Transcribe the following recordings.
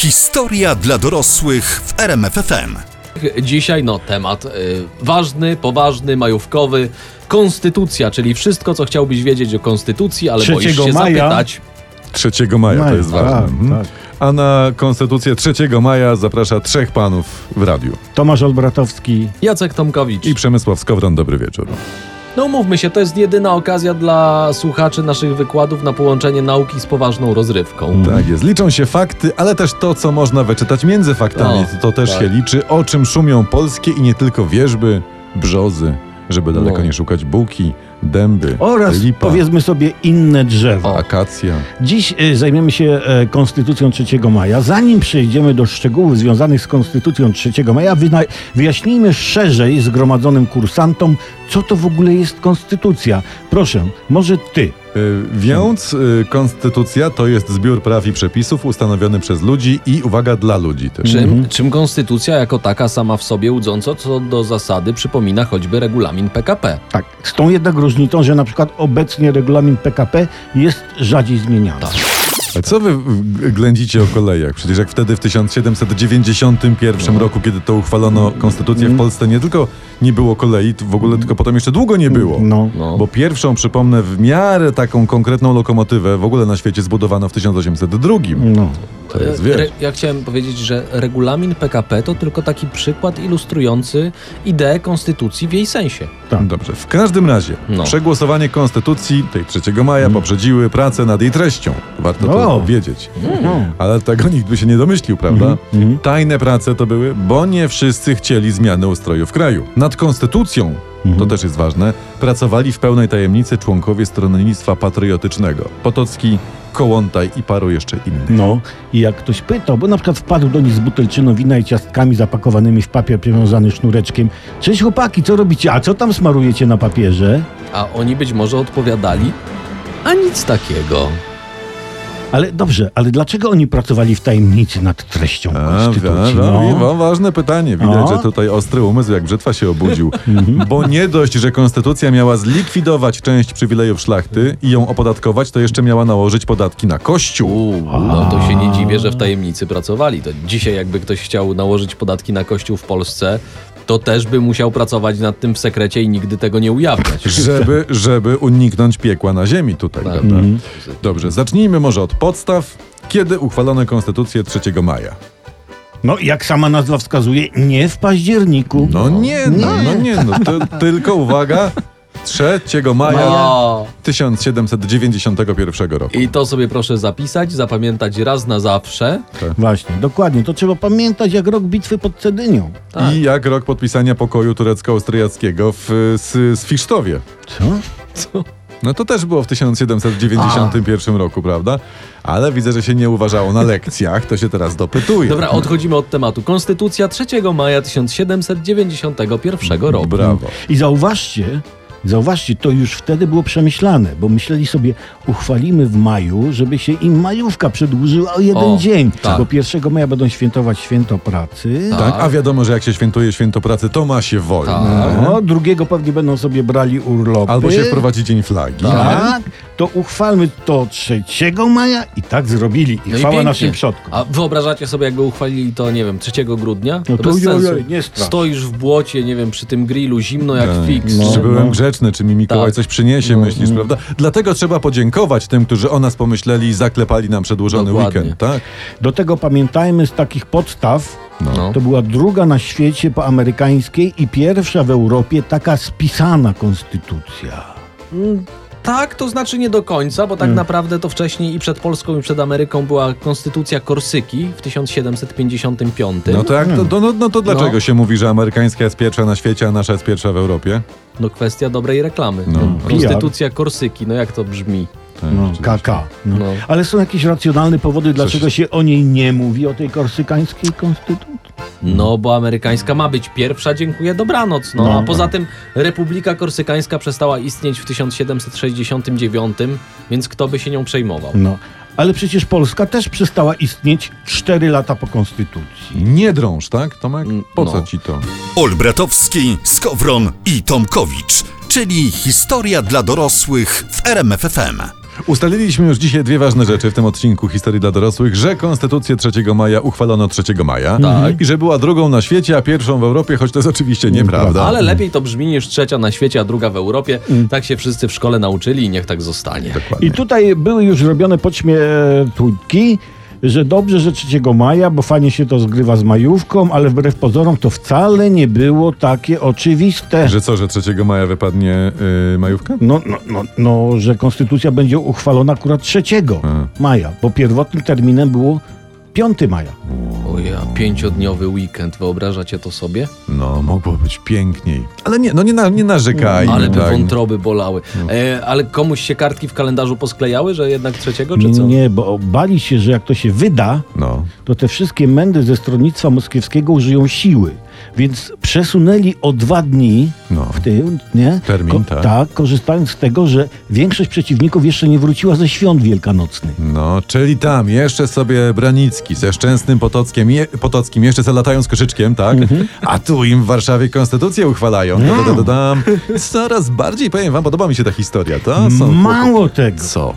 Historia dla dorosłych w RMFFM. Dzisiaj no temat y, ważny, poważny, majówkowy. Konstytucja, czyli wszystko, co chciałbyś wiedzieć o konstytucji, ale boisz 3 się maja. zapytać. 3 maja, to Maja, jest ważne. tak, Mhm. tak. A na konstytucję 3 maja zaprasza trzech panów w radiu. Tomasz Olbratowski. Jacek Tomkowicz. I Przemysław Skowron, dobry wieczór. No mówmy się, to jest jedyna okazja dla słuchaczy naszych wykładów na połączenie nauki z poważną rozrywką. Tak jest. Liczą się fakty, ale też to, co można wyczytać między faktami. O, to też tak. się liczy, o czym szumią polskie i nie tylko wierzby, brzozy, żeby daleko No. nie szukać buki, dęby, Oraz lipa, powiedzmy sobie inne drzewa. akacja. Dziś y, zajmiemy się e, Konstytucją 3 maja. Zanim przejdziemy do szczegółów związanych z Konstytucją 3 maja, wyna- wyjaśnijmy szerzej zgromadzonym kursantom, co to w ogóle jest Konstytucja. Proszę, może ty. Y, Więc y, konstytucja to jest zbiór praw i przepisów ustanowiony przez ludzi i uwaga dla ludzi też. Czym, czym konstytucja jako taka sama w sobie łudząco co do zasady przypomina choćby regulamin PKP. Tak, z tą jednak różnicą, że na przykład obecnie regulamin PKP jest rzadziej zmieniany. A co wy ględzicie o kolejach? Przecież jak wtedy w 1791 roku, kiedy to uchwalono konstytucję w Polsce, nie tylko nie było kolei, to w ogóle tylko potem jeszcze długo nie było. No. No. Bo pierwszą, przypomnę, w miarę taką konkretną lokomotywę w ogóle na świecie zbudowano w 1802. No. To jest, wiesz. Re, ja chciałem powiedzieć, że regulamin PKP to tylko taki przykład ilustrujący ideę konstytucji w jej sensie. Tak. Dobrze. W każdym razie No. przegłosowanie konstytucji tej 3 maja poprzedziły prace nad jej treścią. Warto to O. wiedzieć. No. Ale tego nikt by się nie domyślił, prawda? mhm. Tajne prace to były, bo nie wszyscy chcieli zmiany ustroju w kraju. Nad konstytucją, Mhm. to też jest ważne, pracowali w pełnej tajemnicy członkowie Stronnictwa Patriotycznego. Potocki, Kołątaj i paru jeszcze innych. No i jak ktoś pytał, bo na przykład wpadł do nich z butelczyną wina i ciastkami zapakowanymi w papier przywiązany sznureczkiem. Cześć chłopaki, co robicie? A co tam smarujecie na papierze? A oni być może odpowiadali, a nic takiego. Ale dobrze, ale dlaczego oni pracowali w tajemnicy nad treścią A, konstytucji? wa- wa- No. wa- ważne pytanie. Widać, O. że tutaj ostry umysł jak brzytwa się obudził. Mhm. Bo nie dość, że konstytucja miała zlikwidować część przywilejów szlachty i ją opodatkować, to jeszcze miała nałożyć podatki na kościół. No to się nie dziwię, że w tajemnicy pracowali. To dzisiaj jakby ktoś chciał nałożyć podatki na kościół w Polsce, to też by musiał pracować nad tym w sekrecie i nigdy tego nie ujawniać. Żeby, żeby uniknąć piekła na ziemi tutaj, Tak. prawda? Mhm. Dobrze, zacznijmy może od podstaw. Kiedy uchwalono konstytucję 3 maja? no jak sama nazwa wskazuje, nie w październiku. No nie, no, no nie, no to, tylko uwaga, 3 maja O, 1791 roku. I to sobie proszę zapisać, zapamiętać raz na zawsze. Właśnie, dokładnie. To trzeba pamiętać jak rok bitwy pod Cedynią. Tak. I jak rok podpisania pokoju turecko-austriackiego w, z, z Fisztowie. Co? Co? No to też było w 1791 roku, prawda? Ale widzę, że się nie uważało na lekcjach, to się teraz dopytuje. Dobra, odchodzimy od tematu. Konstytucja 3 maja 1791 roku. Brawo. I zauważcie, zauważcie, to już wtedy było przemyślane, bo myśleli sobie, uchwalimy w maju, żeby się im majówka przedłużyła o jeden O, dzień. tak. Bo 1 maja będą świętować święto pracy. Tak. Tak, a wiadomo, że jak się świętuje święto pracy, to ma się wolne. Tak. No, drugiego pewnie będą sobie brali urlopy. Albo się wprowadzi dzień flagi. Tak, to uchwalmy to 3 maja i tak zrobili. I No i chwała pięknie. naszym przodkom. A wyobrażacie sobie, jakby uchwalili to, nie wiem, 3 grudnia? No to to bez ojoj, sensu. nie strasz. Stoisz w błocie, nie wiem, przy tym grillu, zimno jak Tak. fix. No. Czy byłem grzeczny, czy mi Mikołaj Tak. coś przyniesie, No. myślisz, prawda? Dlatego trzeba podziękować tym, którzy o nas pomyśleli i zaklepali nam przedłużony Dokładnie. weekend, tak? Do tego pamiętajmy z takich podstaw, No. to była druga na świecie po amerykańskiej i pierwsza w Europie taka spisana konstytucja. Tak, to znaczy nie do końca, bo tak Mm. naprawdę to wcześniej i przed Polską, i przed Ameryką była konstytucja Korsyki w 1755. No to, jak, to, to, no, no to dlaczego No. się mówi, że amerykańska jest pierwsza na świecie, a nasza jest pierwsza w Europie? No kwestia dobrej reklamy. No. Konstytucja Korsyki, no jak to brzmi? Tak, No. KK. No. No. Ale są jakieś racjonalne powody, dlaczego się o niej nie mówi, o tej korsykańskiej konstytucji? No, bo amerykańska ma być pierwsza, dziękuję, dobranoc. No, No. a poza tym Republika Korsykańska przestała istnieć w 1769, więc kto by się nią przejmował? No. Ale przecież Polska też przestała istnieć 4 lata po konstytucji. Nie drąż, tak, Tomek? Po co No. ci to? Olbratowski, Skowron i Tomkowicz, czyli historia dla dorosłych w RMFFM. Ustaliliśmy już dzisiaj dwie ważne rzeczy w tym odcinku Historii dla dorosłych, że Konstytucję 3 maja uchwalono 3 maja Tak. i że była drugą na świecie, a pierwszą w Europie, choć to jest oczywiście nieprawda. Ale lepiej to brzmi niż trzecia na świecie, a druga w Europie. Tak się wszyscy w szkole nauczyli i niech tak zostanie. Dokładnie. I tutaj były już robione podśmietujki, że dobrze, że 3 maja, bo fajnie się to zgrywa z majówką, ale wbrew pozorom to wcale nie było takie oczywiste. Że co, że 3 maja wypadnie yy, majówka? No, no, no, no, że konstytucja będzie uchwalona akurat 3 maja, bo pierwotnym terminem było 5 maja. O ja, pięciodniowy weekend, wyobrażacie to sobie? No, mogło być piękniej. Ale nie, no nie, na, nie narzekajmy. Ale by tak. wątroby bolały. E, ale komuś się kartki w kalendarzu posklejały, że jednak trzeciego, czy co? nie, nie, bo bali się, że jak to się wyda, No. to te wszystkie mędy ze stronnictwa moskiewskiego użyją siły. Więc przesunęli o dwa dni No. w tył, nie? Termin, tak. tak, korzystając z tego, że większość przeciwników jeszcze nie wróciła ze świąt wielkanocnych. No, czyli tam jeszcze sobie Branicki ze Szczęsnym Potockiem, je, Potockim jeszcze se latają z koszyczkiem, tak? A tu im w Warszawie konstytucję uchwalają. Da, da, da, da, dam. Coraz bardziej, powiem wam, podoba mi się ta historia. To są Mało tego. Co?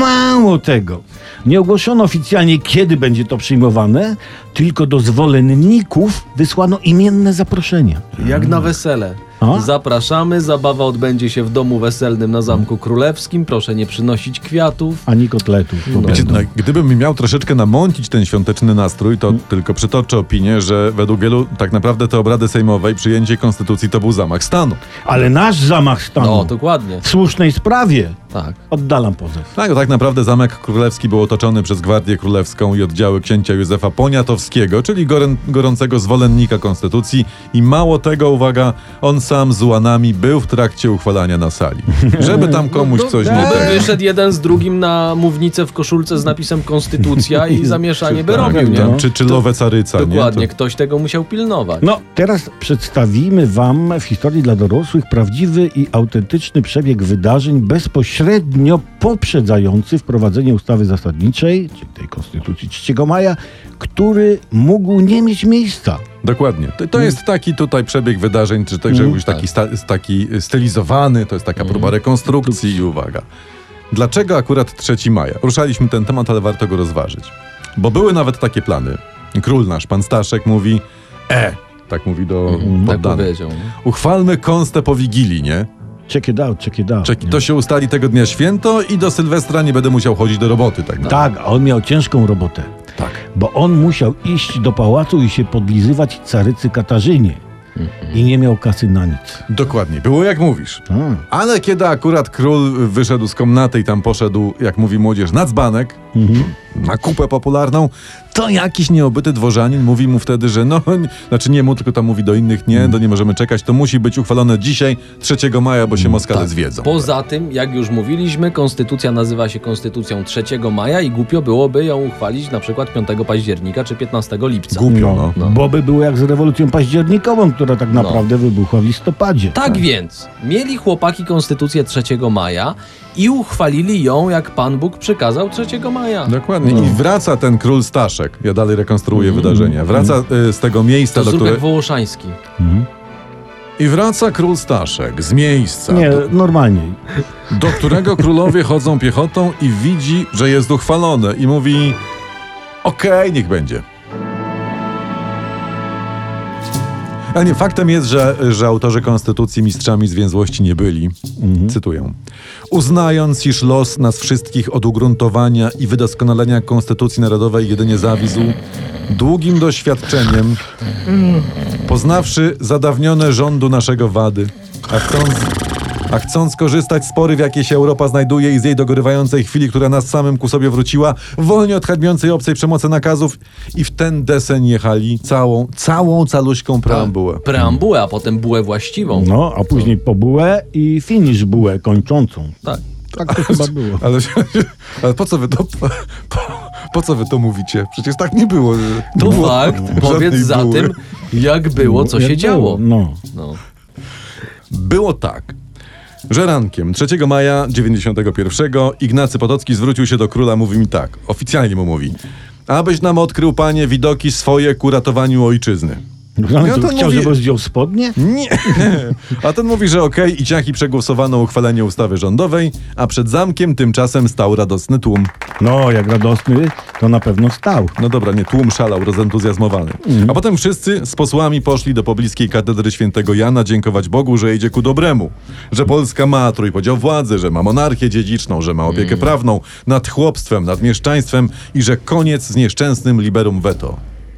Mało tego. Nie ogłoszono oficjalnie, kiedy będzie to przyjmowane, tylko do zwolenników wysłano imienne zaproszenia. Jak na wesele. A? Zapraszamy, zabawa odbędzie się w domu weselnym na Zamku Królewskim. Proszę nie przynosić kwiatów. Ani kotletów. No. Wiecie, no, gdybym miał troszeczkę namącić ten świąteczny nastrój, to tylko przytoczę opinię, że według wielu tak naprawdę te obrady sejmowe i przyjęcie konstytucji to był zamach stanu. Ale nasz zamach stanu No, dokładnie. w słusznej sprawie Tak. oddalam pozew. Tak, tak naprawdę Zamek Królewski był otoczony przez Gwardię Królewską i oddziały księcia Józefa Poniatowskiego, czyli gorę, gorącego zwolennika konstytucji i mało tego, uwaga, on sam z ułanami był w trakcie uchwalania na sali. Żeby tam komuś No, coś nie by było. wyszedł jeden z drugim na mównicę w koszulce z napisem Konstytucja i zamieszanie by tak, robił, nie? Czy, czy lowe caryca, Dokładnie, nie? To, ktoś tego musiał pilnować. No, teraz przedstawimy Wam w historii dla dorosłych prawdziwy i autentyczny przebieg wydarzeń bezpośrednio poprzedzający wprowadzenie ustawy zasadniczej, czyli tej Konstytucji 3 maja, który mógł nie mieć miejsca. dokładnie. To, to jest taki tutaj przebieg wydarzeń, czy także Mm, już taki, sta, taki stylizowany, to jest taka próba rekonstrukcji i uwaga. Dlaczego akurat 3 maja? Ruszaliśmy ten temat, ale warto go rozważyć. Bo były nawet takie plany. Król nasz, pan Staszek mówi, e, tak mówi do tak poddanych. nie? Uchwalmy konstę po Wigilii, nie? Check it out, check it out. Czeki, to się ustali tego dnia święto i do Sylwestra nie będę musiał chodzić do roboty, tak Tak, a on miał ciężką robotę, tak. bo on musiał iść do pałacu i się podlizywać carycy Katarzynie. I nie miał kasy na nic. Dokładnie, było jak mówisz. A. Ale kiedy akurat król wyszedł z komnaty i tam poszedł, jak mówi młodzież, na dzbanek, na kupę popularną, to jakiś nieobyty dworzanin mówi mu wtedy, że no, n- znaczy nie mu, tylko tam mówi do innych, nie, to nie możemy czekać, to musi być uchwalone dzisiaj, 3 maja, bo się Moskale Tak. zwiedzą. Poza tym, jak już mówiliśmy, konstytucja nazywa się Konstytucją 3 maja i głupio byłoby ją uchwalić na przykład 5 października czy 15 lipca. Głupio, no. no. Bo by było jak z rewolucją październikową, która tak naprawdę wybuchła w listopadzie. Tak więc, mieli chłopaki konstytucję 3 maja i uchwalili ją, jak Pan Bóg przykazał 3 maja. Dokładnie. No. I wraca ten król Staszek. Ja dalej rekonstruuję wydarzenia. Wraca y, z tego miejsca, To do zrób które... jak Wołoszański. I wraca król Staszek z miejsca, Nie, do, normalniej. do którego królowie chodzą piechotą i widzi, że jest uchwalone. I mówi: Okej, niech będzie. Ale nie, faktem jest, że, że autorzy konstytucji mistrzami zwięzłości nie byli. Cytuję. Uznając, iż los nas wszystkich od ugruntowania i wydoskonalenia konstytucji narodowej jedynie zawisł długim doświadczeniem, poznawszy zadawnione rządu naszego wady, a chcąc, a chcąc korzystać z pory, w jakiej się Europa znajduje i z jej dogorywającej chwili, która nas samym ku sobie wróciła, wolnie od hańbiącej obcej przemocy nakazów i w ten deseń jechali całą, całą caluśką preambułę. Preambułę, a potem bułę właściwą. No, a później po bułę i finish bułę kończącą. Tak. Tak to chyba było. Ale, ale po co wy to... Po, po, po co wy to mówicie? Przecież tak nie było. Nie To było fakt. Powiedz za buły. tym, jak było, co się działo. No. No. Było tak, że rankiem 3 maja 91 Ignacy Potocki zwrócił się do króla, mówi mi tak, oficjalnie mu mówi, abyś nam odkrył, panie, widoki swoje ku ratowaniu ojczyzny. No, Ja to chciał, mówię- żeby zdjął spodnie? Nie. A ten mówi, że okej, i ciach i przegłosowano uchwalenie ustawy rządowej, a przed zamkiem tymczasem stał radosny tłum. No, jak radosny, to na pewno stał. No dobra, nie, tłum szalał, rozentuzjazmowany. A potem wszyscy z posłami poszli do pobliskiej katedry świętego Jana dziękować Bogu, że idzie ku dobremu. Że Polska ma trójpodział władzy, że ma monarchię dziedziczną, że ma opiekę prawną nad chłopstwem, nad mieszczaństwem i że koniec z nieszczęsnym liberum veto.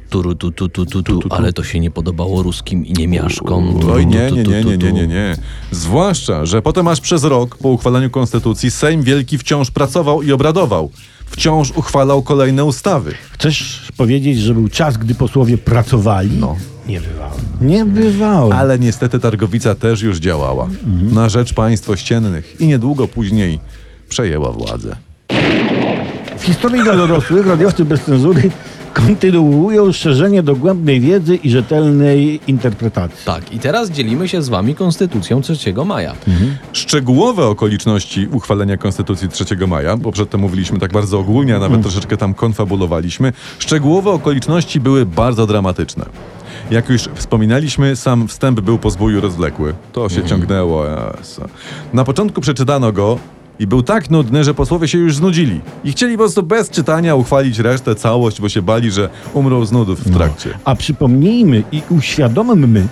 Turu, tu, tu, tu, tu, tu, ale to się nie podobało ruskim i niemiaszkom. Oj, nie, nie, nie, nie, nie, nie, nie. Zwłaszcza, że potem aż przez rok po uchwaleniu konstytucji Sejm Wielki wciąż pracował i obradował. Wciąż uchwalał kolejne ustawy. Chcesz powiedzieć, że był czas, gdy posłowie pracowali? No. Nie bywało. Nie bywało. Ale niestety Targowica też już działała na rzecz państw ościennych i niedługo później przejęła władzę. W historii dla dorosłych radiowcy bez cenzury kontynuują szerzenie dogłębnej wiedzy i rzetelnej interpretacji. Tak, i teraz dzielimy się z wami Konstytucją 3 maja. Szczegółowe okoliczności uchwalenia Konstytucji 3 maja, bo przedtem mówiliśmy tak bardzo ogólnie, a nawet troszeczkę tam konfabulowaliśmy, szczegółowe okoliczności były bardzo dramatyczne. Jak już wspominaliśmy, sam wstęp był po zbóju rozwlekły. To się ciągnęło. Jesu. Na początku przeczytano go i był tak nudny, że posłowie się już znudzili. I chcieli po prostu bez czytania uchwalić resztę, całość, bo się bali, że umrą z nudów w trakcie. A przypomnijmy i uświadommy,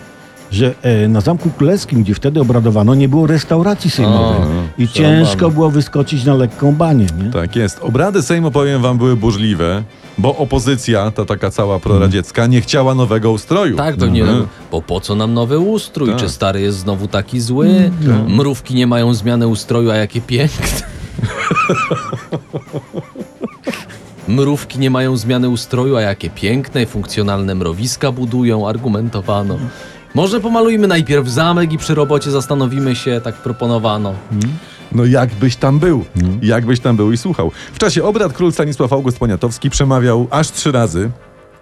że e, na Zamku Królewskim, gdzie wtedy obradowano, nie było restauracji sejmowej. O, I ciężko było wyskoczyć na lekką banię. Nie? Tak jest. Obrady Sejmu, powiem wam, były burzliwe, bo opozycja, ta taka cała proradziecka, nie chciała nowego ustroju. Tak, pewnie, Mhm. no, bo po co nam nowy ustrój? Tak. Czy stary jest znowu taki zły? Mrówki nie mają zmiany ustroju, a jakie piękne. Mrówki nie mają zmiany ustroju, a jakie piękne, funkcjonalne mrowiska budują, argumentowano. Może pomalujmy najpierw zamek i przy robocie zastanowimy się, tak proponowano. No jakbyś tam był. Jakbyś tam był i słuchał. W czasie obrad król Stanisław August Poniatowski przemawiał aż trzy razy.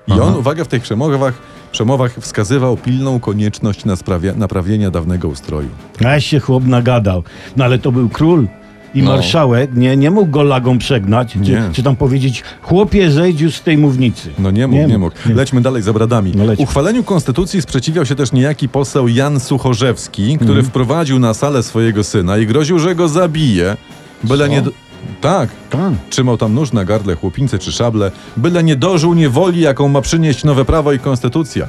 I on, uwaga, w tych przemowach, przemowach wskazywał pilną konieczność na sprawia- naprawienia dawnego ustroju. A się chłop nagadał. No ale to był król. I No. marszałek nie, nie mógł go lagą przegnać, czy, Nie. czy tam powiedzieć, chłopie, zejdź już z tej mównicy. No nie mógł, nie, mógł. Lećmy dalej z obradami. No. Uchwaleniu konstytucji sprzeciwiał się też niejaki poseł Jan Suchorzewski, który Mhm. wprowadził na salę swojego syna i groził, że go zabije. Byle Co? nie... Tak. Tak. Trzymał tam nóż na gardle chłopińce czy szable, byle nie dożył niewoli, jaką ma przynieść nowe prawo i konstytucja.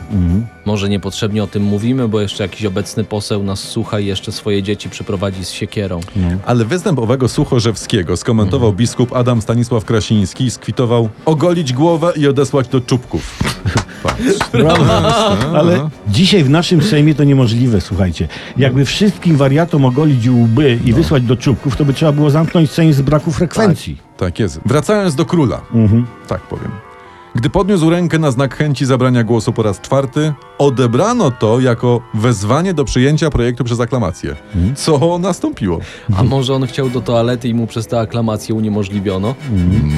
Może niepotrzebnie o tym mówimy, bo jeszcze jakiś obecny poseł nas słucha i jeszcze swoje dzieci przyprowadzi z siekierą. Ale występ owego Suchorzewskiego skomentował Mhm. biskup Adam Stanisław Krasiński i skwitował ogolić głowę i odesłać do czubków. Patrz. Ale dzisiaj w naszym Sejmie to niemożliwe, słuchajcie. Jakby wszystkim wariatom ogolić łby No. i wysłać do czubków, to by trzeba było zamknąć Sejm z braku frekwencji. Tak jest. Wracając do króla. Mhm. Tak powiem. Gdy podniósł rękę na znak chęci zabrania głosu po raz czwarty, odebrano to jako wezwanie do przyjęcia projektu przez aklamację. Mhm. Co nastąpiło? A może on chciał do toalety i mu przez tę aklamację uniemożliwiono?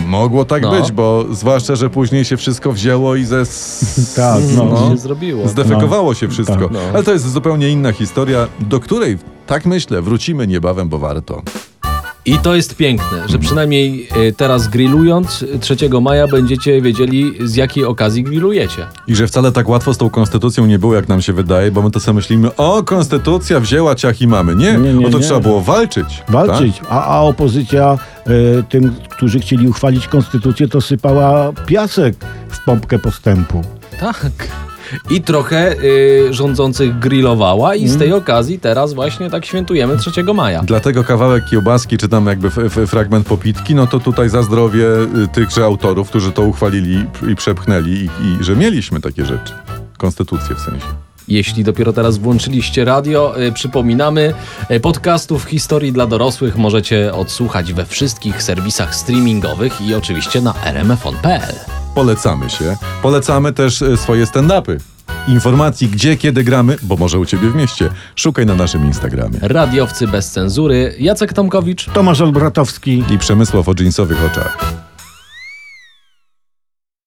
Mogło tak No. być, bo zwłaszcza, że później się wszystko wzięło i ze... Tak, no. Co No. się zrobiło? Zdefekowało się wszystko. Tak. No. Ale to jest zupełnie inna historia, do której, tak myślę, wrócimy niebawem, bo warto. I to jest piękne, że przynajmniej y, teraz grillując y, 3 maja będziecie wiedzieli z jakiej okazji grillujecie. I że wcale tak łatwo z tą konstytucją nie było, jak nam się wydaje, bo my to sobie myślimy, o, konstytucja wzięła ciach i mamy. Nie, Nie, nie, bo to nie. trzeba było walczyć. Walczyć. A, a opozycja e, tym, którzy chcieli uchwalić konstytucję, to sypała piasek w pompkę postępu. Tak. I trochę y, rządzących grillowała i z tej okazji teraz właśnie tak świętujemy 3 maja. Dlatego kawałek kiełbaski, czy tam jakby f- f- fragment popitki, no to tutaj za zdrowie y, tychże autorów, którzy to uchwalili i przepchnęli i, i że mieliśmy takie rzeczy. Konstytucję w sensie. Jeśli dopiero teraz włączyliście radio, y, przypominamy, y, podcastów historii dla dorosłych możecie odsłuchać we wszystkich serwisach streamingowych i oczywiście na rmfon.pl. Polecamy się. Polecamy też y, swoje stand-upy. Informacji gdzie, kiedy gramy, bo może u ciebie w mieście. Szukaj na naszym Instagramie. Radiowcy bez cenzury, Jacek Tomkowicz. Tomasz Olbratowski. I Przemysław o dżinsowych oczach.